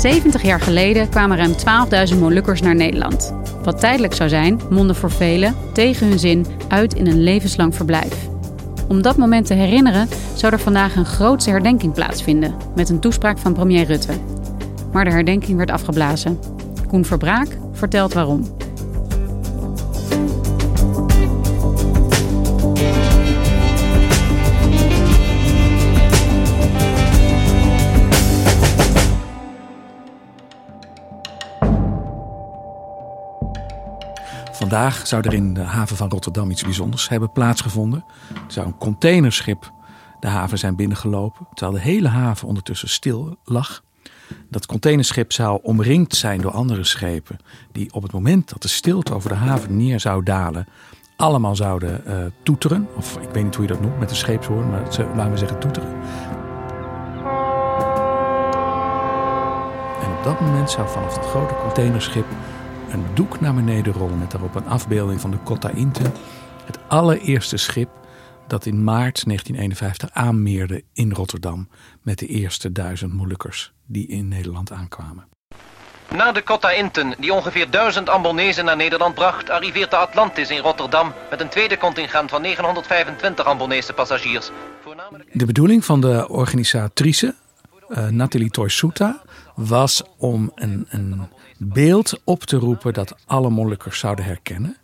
Zeventig jaar geleden kwamen ruim 12.000 Molukkers naar Nederland. Wat tijdelijk zou zijn, mondde voor velen, tegen hun zin, uit in een levenslang verblijf. Om dat moment te herinneren zou er vandaag een grootse herdenking plaatsvinden, met een toespraak van premier Rutte. Maar de herdenking werd afgeblazen. Koen Verbraak vertelt waarom. Vandaag zou er in de haven van Rotterdam iets bijzonders hebben plaatsgevonden. Er zou een containerschip de haven zijn binnengelopen, terwijl de hele haven ondertussen stil lag. Dat containerschip zou omringd zijn door andere schepen, die op het moment dat de stilte over de haven neer zou dalen, allemaal zouden uh, toeteren. Of ik weet niet hoe je dat noemt met een scheepshoorn, maar laten we zeggen toeteren. En op dat moment zou vanaf het grote containerschip een doek naar beneden rollen met daarop een afbeelding van de Cotta Inte. Het allereerste schip dat in maart 1951 aanmeerde in Rotterdam met de eerste duizend Molukkers die in Nederland aankwamen. Na de Cotta Inten, die ongeveer duizend Ambonezen naar Nederland bracht, arriveert de Atlantis in Rotterdam met een tweede contingent van 925 Ambonese passagiers. De bedoeling van de organisatrice, uh, Nathalie Toysuta, was om een, een beeld op te roepen dat alle Molukkers zouden herkennen.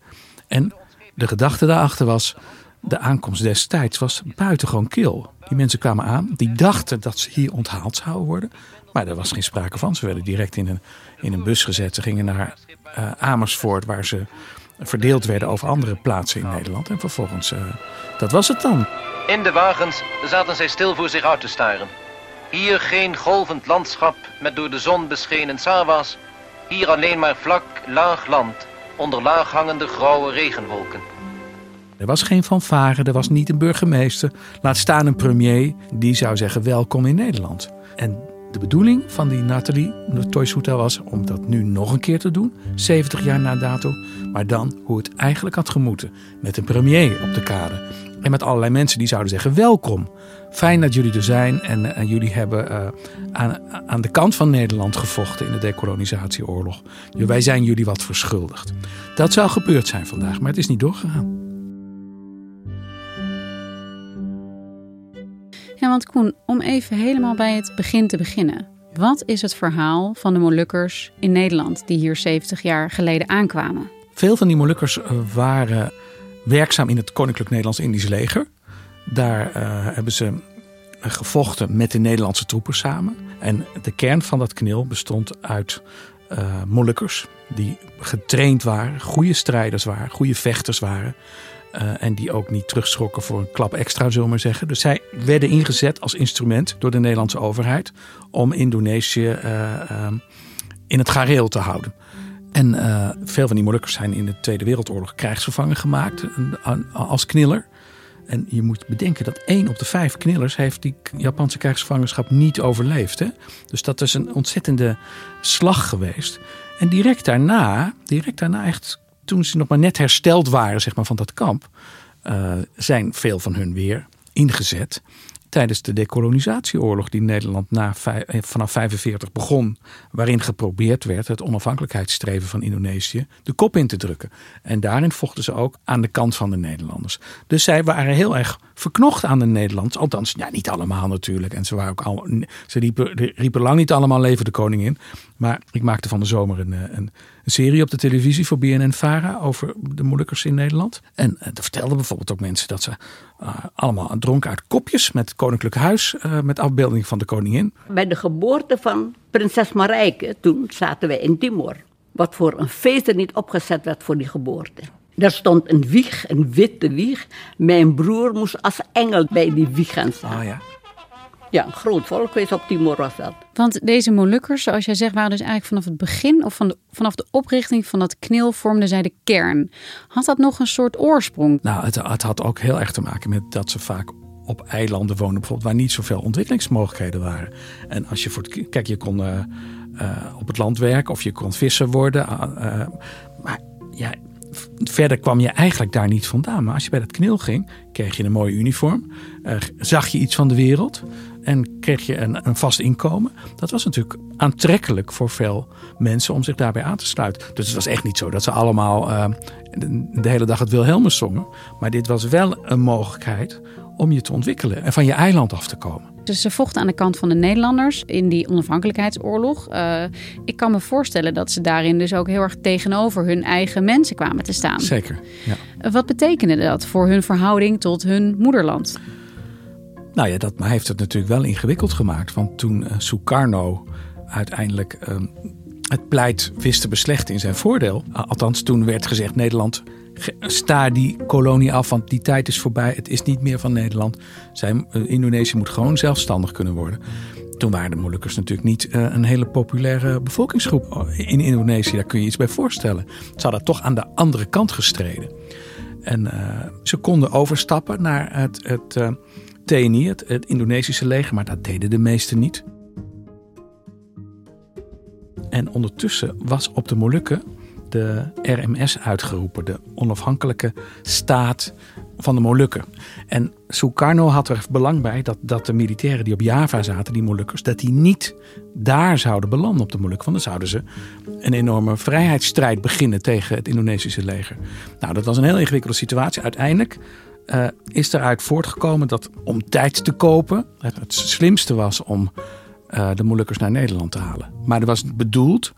En de gedachte daarachter was, de aankomst destijds was buitengewoon kil. Die mensen kwamen aan, die dachten dat ze hier onthaald zouden worden. Maar daar was geen sprake van. Ze werden direct in een, in een bus gezet. Ze gingen naar uh, Amersfoort, waar ze verdeeld werden over andere plaatsen in Nederland. En vervolgens, uh, dat was het dan. In de wagens zaten zij stil voor zich uit te staren. Hier geen golvend landschap met door de zon beschenen sawas. Hier alleen maar vlak, laag land, onder laag hangende grauwe regenwolken. Er was geen fanfare, er was niet een burgemeester. Laat staan een premier die zou zeggen welkom in Nederland. En de bedoeling van die Nathalie Toysuta was om dat nu nog een keer te doen. 70 jaar na dato. Maar dan hoe het eigenlijk had gemoeten. Met een premier op de kade. En met allerlei mensen die zouden zeggen welkom. Fijn dat jullie er zijn en, en jullie hebben uh, aan, aan de kant van Nederland gevochten in de decolonisatieoorlog. Wij zijn jullie wat verschuldigd. Dat zou gebeurd zijn vandaag, maar het is niet doorgegaan. Ja, want Koen, om even helemaal bij het begin te beginnen. Wat is het verhaal van de Molukkers in Nederland die hier 70 jaar geleden aankwamen? Veel van die Molukkers eh, waren werkzaam in het Koninklijk Nederlands-Indisch leger. Daar uh, hebben ze gevochten met de Nederlandse troepen samen. En de kern van dat knil bestond uit uh, Molukkers. Die getraind waren, goede strijders waren, goede vechters waren. Uh, en die ook niet terugschrokken voor een klap extra, zullen we maar zeggen. Dus zij werden ingezet als instrument door de Nederlandse overheid om Indonesië in het gareel te houden. En uh, veel van die Molukkers zijn in de Tweede Wereldoorlog krijgsgevangen gemaakt als kniller. En je moet bedenken dat één op de vijf knillers heeft die Japanse krijgsgevangenschap niet overleefd. Hè? Dus dat is een ontzettende slag geweest. En direct daarna, direct daarna echt, toen ze nog maar net hersteld waren zeg maar, van dat kamp, uh, zijn veel van hun weer ingezet tijdens de decolonisatieoorlog die Nederland na, eh, vanaf 45 begon, waarin geprobeerd werd het onafhankelijkheidsstreven van Indonesië de kop in te drukken. En daarin vochten ze ook aan de kant van de Nederlanders. Dus zij waren heel erg verknocht aan de Nederlanders. Althans, ja, niet allemaal natuurlijk. En ze, waren ook al, ze riepen, riepen lang niet allemaal leven de koningin. Maar ik maakte van de zomer een, eh, een, een serie op de televisie voor BNN-Vara over de Molukkers in Nederland. En er vertelden bijvoorbeeld ook mensen dat ze uh, allemaal dronken uit kopjes met Koninklijk Huis, uh, met afbeelding van de koningin. Bij de geboorte van prinses Marijke, toen zaten wij in Timor. Wat voor een feest er niet opgezet werd voor die geboorte. Er stond een wieg, een witte wieg. Mijn broer moest als engel bij die wieg gaan staan. Oh ja. Ja, een groot volkfeest op Timor was dat. Want deze Molukkers, zoals jij zegt, waren dus eigenlijk vanaf het begin of van de, vanaf de oprichting van dat knil vormden zij de kern. Had dat nog een soort oorsprong? Nou, het, het had ook heel erg te maken met dat ze vaak op eilanden woonden, bijvoorbeeld waar niet zoveel ontwikkelingsmogelijkheden waren. En als je voor het, kijk, je kon uh, uh, op het land werken of je kon visser worden. Uh, maar ja, verder kwam je eigenlijk daar niet vandaan. Maar als je bij dat knil ging, kreeg je een mooie uniform, zag je iets van de wereld en kreeg je een, een, vast inkomen. Dat was natuurlijk aantrekkelijk voor veel mensen om zich daarbij aan te sluiten. Dus het was echt niet zo dat ze allemaal uh, de, hele dag het Wilhelmus zongen. Maar dit was wel een mogelijkheid om je te ontwikkelen en van je eiland af te komen. Dus ze vochten aan de kant van de Nederlanders in die onafhankelijkheidsoorlog. Uh, ik kan me voorstellen dat ze daarin dus ook heel erg tegenover hun eigen mensen kwamen te staan. Zeker. Ja. Wat betekende dat voor hun verhouding tot hun moederland? Nou ja, dat heeft het natuurlijk wel ingewikkeld gemaakt. Want toen uh, Sukarno uiteindelijk uh, het pleit wist te beslechten in zijn voordeel. Althans, toen werd gezegd Nederland sta die kolonie af, want die tijd is voorbij. Het is niet meer van Nederland. Zij, uh, Indonesië moet gewoon zelfstandig kunnen worden. Toen waren de Molukkers natuurlijk niet uh, een hele populaire bevolkingsgroep in Indonesië. Daar kun je iets bij voorstellen. Ze hadden toch aan de andere kant gestreden. En ze konden overstappen naar het, het Het Indonesische leger, maar dat deden de meesten niet. En ondertussen was op de Molukken de RMS uitgeroepen, de onafhankelijke staat van de Molukken. En Sukarno had er belang bij dat, dat de militairen die op Java zaten, die Molukkers, dat die niet daar zouden belanden op de Molukken. Want dan zouden ze een enorme vrijheidsstrijd beginnen tegen het Indonesische leger. Nou, dat was een heel ingewikkelde situatie. Uiteindelijk uh, is eruit voortgekomen dat om tijd te kopen, het, het slimste was om uh, de Molukkers naar Nederland te halen. Maar dat was bedoeld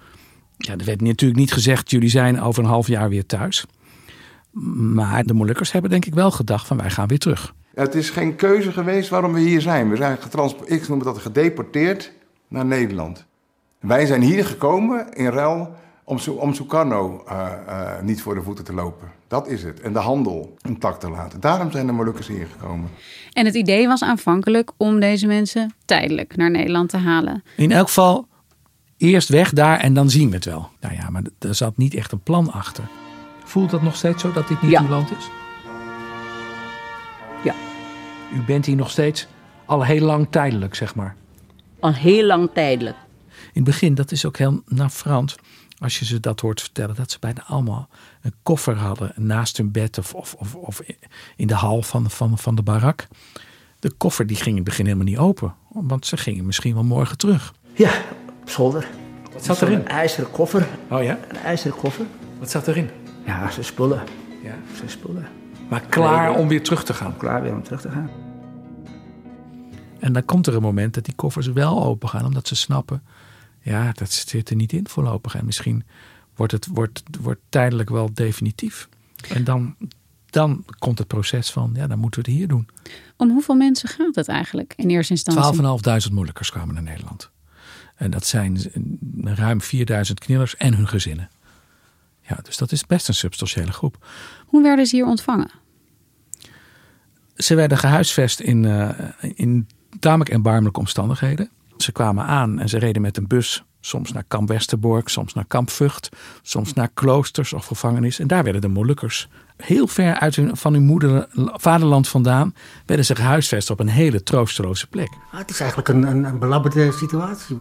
ja, er werd natuurlijk niet gezegd, jullie zijn over een half jaar weer thuis. Maar de Molukkers hebben denk ik wel gedacht van wij gaan weer terug. Het is geen keuze geweest waarom we hier zijn. We zijn ik noem dat gedeporteerd naar Nederland. Wij zijn hier gekomen in ruil om, om Sukarno uh, uh, niet voor de voeten te lopen. Dat is het. En de handel intact te laten. Daarom zijn de Molukkers hier gekomen. En het idee was aanvankelijk om deze mensen tijdelijk naar Nederland te halen. In elk geval eerst weg daar en dan zien we het wel. Nou ja, maar er zat niet echt een plan achter. Voelt dat nog steeds zo dat dit niet ja. uw land is? Ja. U bent hier nog steeds al heel lang tijdelijk, zeg maar. Al heel lang tijdelijk. In het begin, dat is ook heel navrant als je ze dat hoort vertellen, dat ze bijna allemaal een koffer hadden naast hun bed of, of, of, of in de hal van, van, van de barak. De koffer die ging in het begin helemaal niet open, want ze gingen misschien wel morgen terug. Ja, op zolder. Wat zat erin? Een ijzeren koffer. Oh ja? Een ijzeren koffer. Wat zat erin? Ja, ze spullen. Ja. Ze spullen. Maar klaar om weer terug te gaan? Klaar weer om terug te gaan. En dan komt er een moment dat die koffers wel open gaan, omdat ze snappen, ja, dat zit er niet in voorlopig. En misschien wordt het wordt, wordt tijdelijk wel definitief. En dan, dan komt het proces van, ja, dan moeten we het hier doen. Om hoeveel mensen gaat het eigenlijk in eerste instantie? 12.500 moeilijkers kwamen naar Nederland. En dat zijn ruim 4000 knillers en hun gezinnen. Ja, dus dat is best een substantiële groep. Hoe werden ze hier ontvangen? Ze werden gehuisvest in, uh, in tamelijk erbarmelijke omstandigheden. Ze kwamen aan en ze reden met een bus, soms naar kamp Westerbork, soms naar kamp Vught, soms naar kloosters of gevangenis. En daar werden de Molukkers heel ver uit hun, van hun moeder, vaderland vandaan, werden ze gehuisvest op een hele troosteloze plek. Ah, het is eigenlijk een, een, een belabberde situatie.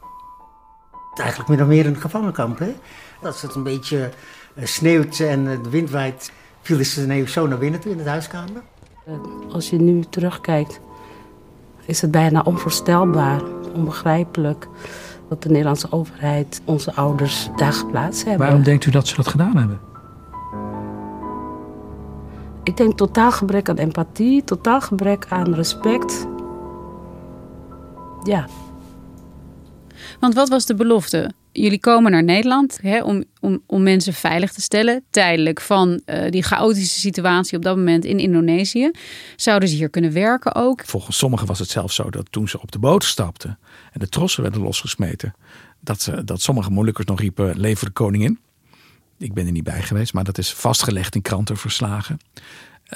Het is eigenlijk min of meer een gevangenkamp. Hè? Als het een beetje uh, sneeuwt en uh, de wind waait, viel de sneeuw zo naar binnen toe in de huiskamer. Als je nu terugkijkt, is het bijna onvoorstelbaar, onbegrijpelijk dat de Nederlandse overheid onze ouders daar geplaatst hebben. Waarom denkt u dat ze dat gedaan hebben? Ik denk totaal gebrek aan empathie, totaal gebrek aan respect. Ja. Want wat was de belofte? Jullie komen naar Nederland hè, om, om, om mensen veilig te stellen, tijdelijk van uh, die chaotische situatie op dat moment in Indonesië. Zouden ze hier kunnen werken ook? Volgens sommigen was het zelfs zo dat toen ze op de boot stapten en de trossen werden losgesmeten, dat, ze, dat sommige Molukkers nog riepen: Lever de koningin. Ik ben er niet bij geweest, maar dat is vastgelegd in krantenverslagen.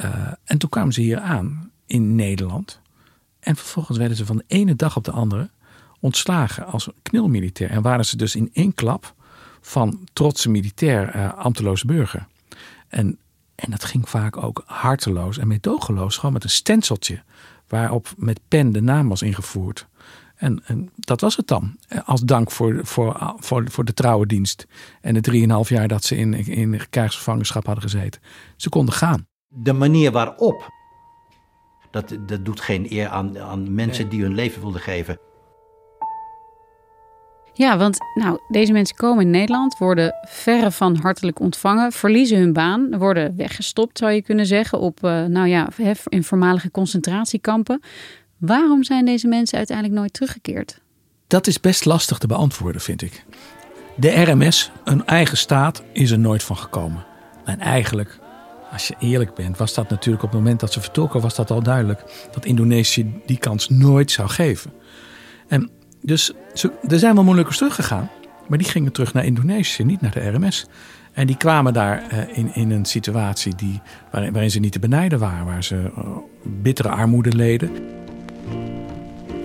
Uh, en toen kwamen ze hier aan in Nederland. En vervolgens werden ze van de ene dag op de andere ontslagen als knilmilitair. En waren ze dus in één klap van trotse militair uh, ambteloze burger. En, en dat ging vaak ook harteloos en meedogenloos. Gewoon met een stenciltje waarop met pen de naam was ingevoerd. En, en, dat was het dan. Als dank voor, voor, voor, voor de trouwendienst. En de drieënhalf jaar dat ze in, in krijgsgevangenschap hadden gezeten. Ze konden gaan. De manier waarop. Dat, dat doet geen eer aan, aan mensen die hun leven wilden geven. Ja, want nou, deze mensen komen in Nederland, worden verre van hartelijk ontvangen, verliezen hun baan, worden weggestopt, zou je kunnen zeggen, op uh, nou ja, in voormalige concentratiekampen. Waarom zijn deze mensen uiteindelijk nooit teruggekeerd? Dat is best lastig te beantwoorden, vind ik. De RMS, een eigen staat, is er nooit van gekomen. En eigenlijk, als je eerlijk bent, was dat natuurlijk op het moment dat ze vertrokken, was dat al duidelijk dat Indonesië die kans nooit zou geven. En dus ze, er zijn wel moeilijkers teruggegaan, maar die gingen terug naar Indonesië, niet naar de RMS. En die kwamen daar uh, in, in een situatie die, waarin, ze niet te benijden waren, waar ze uh, bittere armoede leden.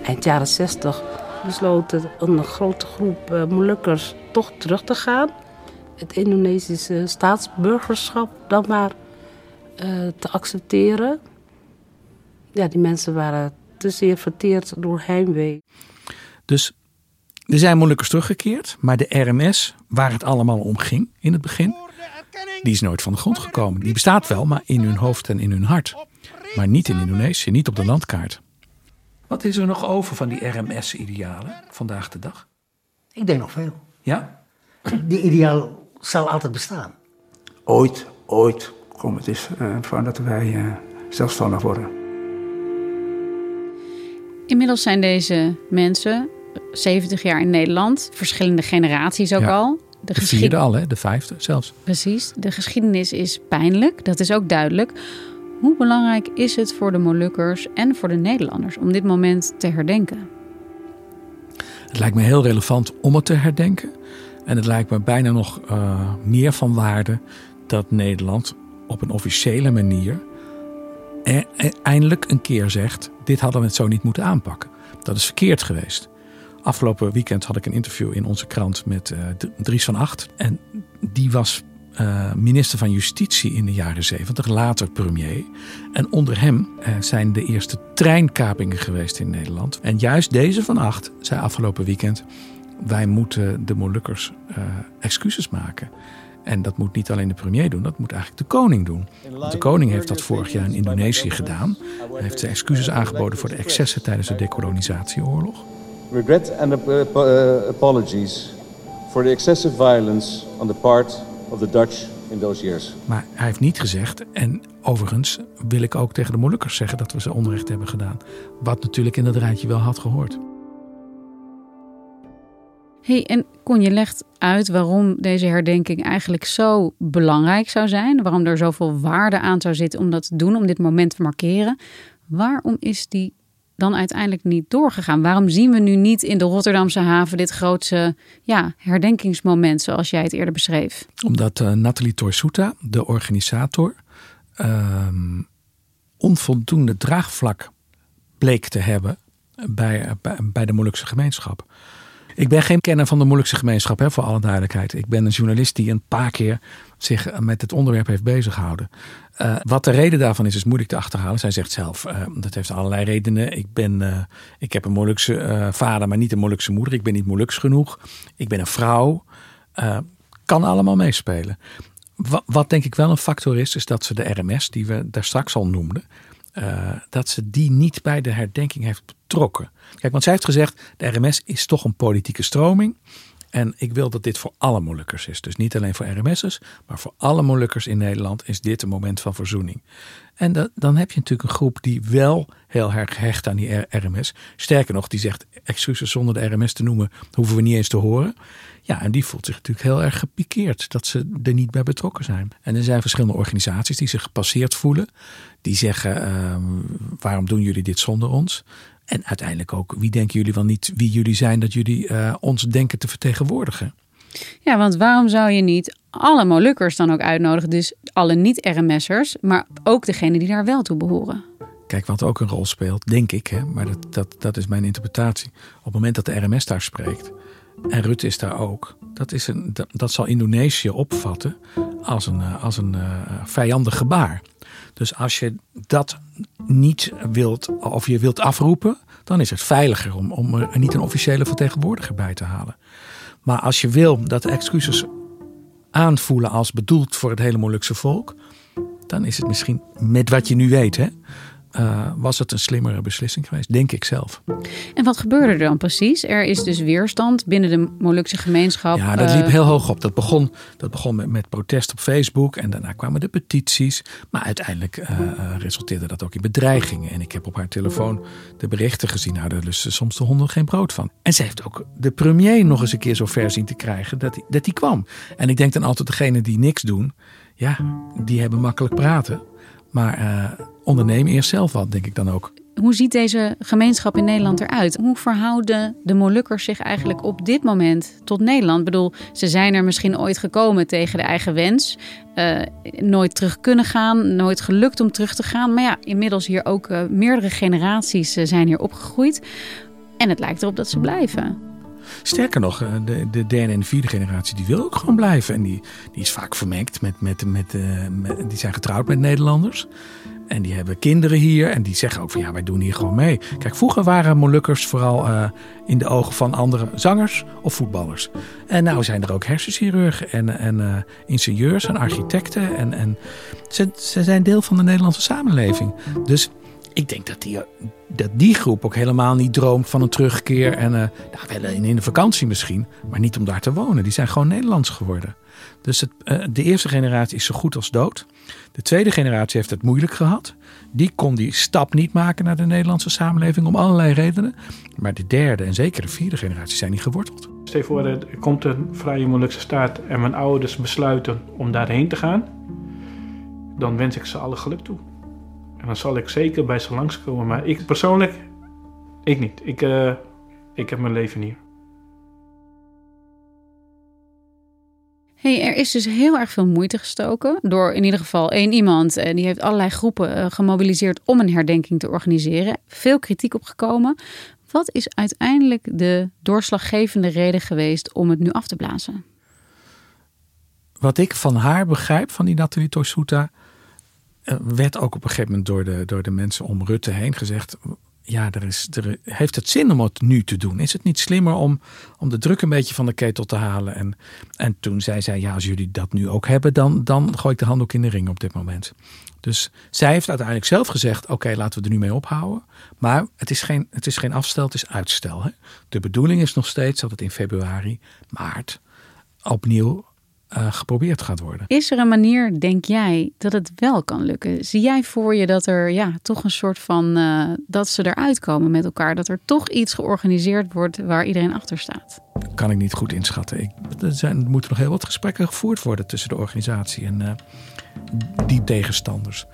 Eind jaren 60 besloten een grote groep uh, Molukkers toch terug te gaan. Het Indonesische staatsburgerschap dan maar te accepteren. Ja, die mensen waren te zeer verteerd door heimwee. Dus er zijn Molukkers teruggekeerd, maar de RMS, waar het allemaal om ging in het begin, die is nooit van de grond gekomen. Die bestaat wel, maar in hun hoofd en in hun hart. Maar niet in Indonesië, niet op de landkaart. Wat is er nog over van die RMS-idealen vandaag de dag? Ik denk nog veel. Ja? Die ideaal zal altijd bestaan. Ooit, ooit komt het is uh, van dat wij uh, zelfstandig worden. Inmiddels zijn deze mensen 70 jaar in Nederland, verschillende generaties ook Ja. al. De, vierde al, hè? de vijfde zelfs. Precies. De geschiedenis is pijnlijk, dat is ook duidelijk. Hoe belangrijk is het voor de Molukkers en voor de Nederlanders om dit moment te herdenken? Het lijkt me heel relevant om het te herdenken. En het lijkt me bijna nog eh, meer van waarde dat Nederland op een officiële manier e- e- eindelijk een keer zegt: dit hadden we het zo niet moeten aanpakken. Dat is verkeerd geweest. Afgelopen weekend had ik een interview in onze krant met eh, Dries van Acht. En die was eh, minister van Justitie in de jaren zeventig, later premier. En onder hem eh, zijn de eerste treinkapingen geweest in Nederland. En juist deze van Acht zei afgelopen weekend: wij moeten de Molukkers excuses maken. En dat moet niet alleen de premier doen, dat moet eigenlijk de koning doen. Want de koning heeft dat vorig jaar in Indonesië gedaan. Hij heeft zijn excuses aangeboden voor de excessen tijdens de decolonisatieoorlog. Regret and ap- ap- uh, apologies for the excessive violence on the part of the Dutch in those years. Maar hij heeft niet gezegd, en overigens wil ik ook tegen de Molukkers zeggen dat we ze onrecht hebben gedaan. Wat natuurlijk in dat rijtje wel had gehoord. hey, en Kon je legt uit waarom deze herdenking eigenlijk zo belangrijk zou zijn. Waarom er zoveel waarde aan zou zitten om dat te doen, om dit moment te markeren. Waarom is die dan uiteindelijk niet doorgegaan? Waarom zien we nu niet in de Rotterdamse haven dit grootse ja, herdenkingsmoment zoals jij het eerder beschreef? Omdat uh, Nathalie Torsuta, de organisator, uh, onvoldoende draagvlak bleek te hebben bij, bij, bij de Molukse gemeenschap. Ik ben geen kenner van de Molukse gemeenschap, hè, voor alle duidelijkheid. Ik ben een journalist die een paar keer zich met het onderwerp heeft bezighouden. Uh, wat de reden daarvan is, is moeilijk te achterhalen. Zij zegt zelf, uh, dat heeft allerlei redenen. Ik, ben, ik heb een Molukse vader, maar niet een Molukse moeder. Ik ben niet Moluks genoeg. Ik ben een vrouw. kan allemaal meespelen. Wat, wat denk ik wel een factor is, is dat ze de RMS, die we daar straks al noemden, eh, dat ze die niet bij de herdenking heeft betrokken. Kijk, want zij heeft gezegd, de RMS is toch een politieke stroming. En ik wil dat dit voor alle Molukkers is. Dus niet alleen voor RMS'ers, maar voor alle Molukkers in Nederland is dit een moment van verzoening. En dan heb je natuurlijk een groep die wel heel erg hecht aan die RMS. Sterker nog, die zegt excuses zonder de RMS te noemen, hoeven we niet eens te horen. Ja, en die voelt zich natuurlijk heel erg gepikeerd dat ze er niet bij betrokken zijn. En er zijn verschillende organisaties die zich gepasseerd voelen. Die zeggen, ehm, waarom doen jullie dit zonder ons? En uiteindelijk ook, wie denken jullie wel niet wie jullie zijn dat jullie uh, ons denken te vertegenwoordigen? Ja, want waarom zou je niet alle Molukkers dan ook uitnodigen? Dus alle niet-RMS'ers, maar ook degene die daar wel toe behoren. Kijk, wat ook een rol speelt, denk ik, hè, maar dat, dat, dat is mijn interpretatie. Op het moment dat de RMS daar spreekt, en Rutte is daar ook, dat, is een, dat, dat zal Indonesië opvatten als een, eh, als een uh, vijandig gebaar. Dus als je dat niet wilt, of je wilt afroepen, dan is het veiliger om, om er niet een officiële vertegenwoordiger bij te halen. Maar als je wil dat de excuses aanvoelen als bedoeld voor het hele Molukse volk, dan is het misschien met wat je nu weet, hè, uh, was het een slimmere beslissing geweest, denk ik zelf. En wat gebeurde er dan precies? Er is dus weerstand binnen de Molukse gemeenschap. Ja, dat liep heel hoog op. Dat begon, dat begon met, met protest op Facebook en daarna kwamen de petities. Maar uiteindelijk uh, resulteerde dat ook in bedreigingen. En ik heb op haar telefoon de berichten gezien. Nou, daar lusten soms de honden geen brood van. En ze heeft ook de premier nog eens een keer zo ver zien te krijgen dat hij dat die kwam. En ik denk dan altijd, degene die niks doen, ja, die hebben makkelijk praten. Maar uh, onderneem eerst zelf wat, denk ik dan ook. Hoe ziet deze gemeenschap in Nederland eruit? Hoe verhouden de Molukkers zich eigenlijk op dit moment tot Nederland? Ik bedoel, ze zijn er misschien ooit gekomen tegen de eigen wens. Uh, nooit terug kunnen gaan, nooit gelukt om terug te gaan. Maar ja, inmiddels hier ook uh, meerdere generaties zijn hier opgegroeid. En het lijkt erop dat ze blijven. Sterker nog, de, de derde en de vierde generatie die wil ook gewoon blijven. En die, die is vaak vermengd met, met, uh, met, die zijn getrouwd met Nederlanders. En die hebben kinderen hier en die zeggen ook van ja, wij doen hier gewoon mee. Kijk, vroeger waren Molukkers vooral uh, in de ogen van andere zangers of voetballers. En nou zijn er ook hersenchirurgen en, en ingenieurs en architecten. En, en ze, ze zijn deel van de Nederlandse samenleving. Dus ik denk dat die, dat die groep ook helemaal niet droomt van een terugkeer. En uh, nou, in de vakantie misschien, maar niet om daar te wonen. Die zijn gewoon Nederlands geworden. Dus het, uh, de eerste generatie is zo goed als dood. De tweede generatie heeft het moeilijk gehad. Die kon die stap niet maken naar de Nederlandse samenleving om allerlei redenen. Maar de derde en zeker de vierde generatie zijn niet geworteld. Stel voor, er komt een vrije Molukse staat en mijn ouders besluiten om daarheen te gaan. Dan wens ik ze alle geluk toe. En dan zal ik zeker bij ze langskomen. Maar ik persoonlijk, ik niet. Ik, uh, ik heb mijn leven hier. Hey, er is dus heel erg veel moeite gestoken door in ieder geval één iemand. En die heeft allerlei groepen uh, gemobiliseerd om een herdenking te organiseren. Veel kritiek opgekomen. Wat is uiteindelijk de doorslaggevende reden geweest om het nu af te blazen? Wat ik van haar begrijp, van die Nathalie Tosuta, werd ook op een gegeven moment door de, door de mensen om Rutte heen gezegd. Ja, er is, er, heeft het zin om het nu te doen? Is het niet slimmer om, om de druk een beetje van de ketel te halen? En, en toen zei zij, ja, als jullie dat nu ook hebben, dan, dan gooi ik de handdoek in de ring op dit moment. Dus zij heeft uiteindelijk zelf gezegd, oké, laten we er nu mee ophouden. Maar het is geen, het is geen afstel, het is uitstel. Hè? De bedoeling is nog steeds dat het in februari, maart opnieuw uh, geprobeerd gaat worden. Is er een manier, denk jij, dat het wel kan lukken? Zie jij voor je dat er ja, toch een soort van uh, dat ze eruit komen met elkaar? Dat er toch iets georganiseerd wordt waar iedereen achter staat? Kan ik niet goed inschatten. Ik, er, zijn, er moeten nog heel wat gesprekken gevoerd worden tussen de organisatie en uh, die tegenstanders.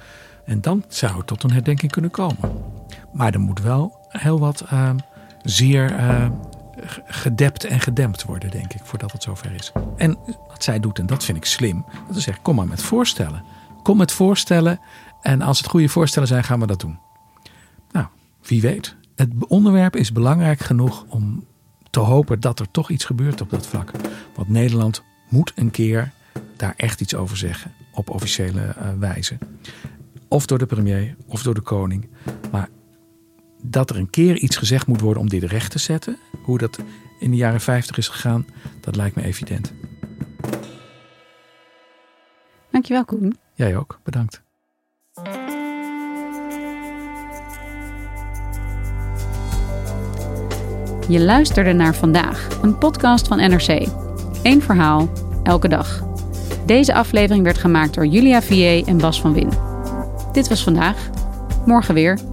En dan zou het tot een herdenking kunnen komen. Maar er moet wel heel wat zeer gedept en gedempt worden, denk ik, voordat het zover is. En wat zij doet, en dat vind ik slim, dat is zeggen, kom maar met voorstellen. Kom met voorstellen en als het goede voorstellen zijn, gaan we dat doen. Nou, wie weet. Het onderwerp is belangrijk genoeg om te hopen dat er toch iets gebeurt op dat vlak. Want Nederland moet een keer daar echt iets over zeggen op officiële uh, wijze. Of door de premier of door de koning. Maar dat er een keer iets gezegd moet worden om dit recht te zetten. Hoe dat in de jaren 50 is gegaan, dat lijkt me evident. Dankjewel, Koen. Jij ook, bedankt. Je luisterde naar vandaag, een podcast van NRC. Eén verhaal, elke dag. Deze aflevering werd gemaakt door Julia Vier en Bas van Win. Dit was vandaag. Morgen weer.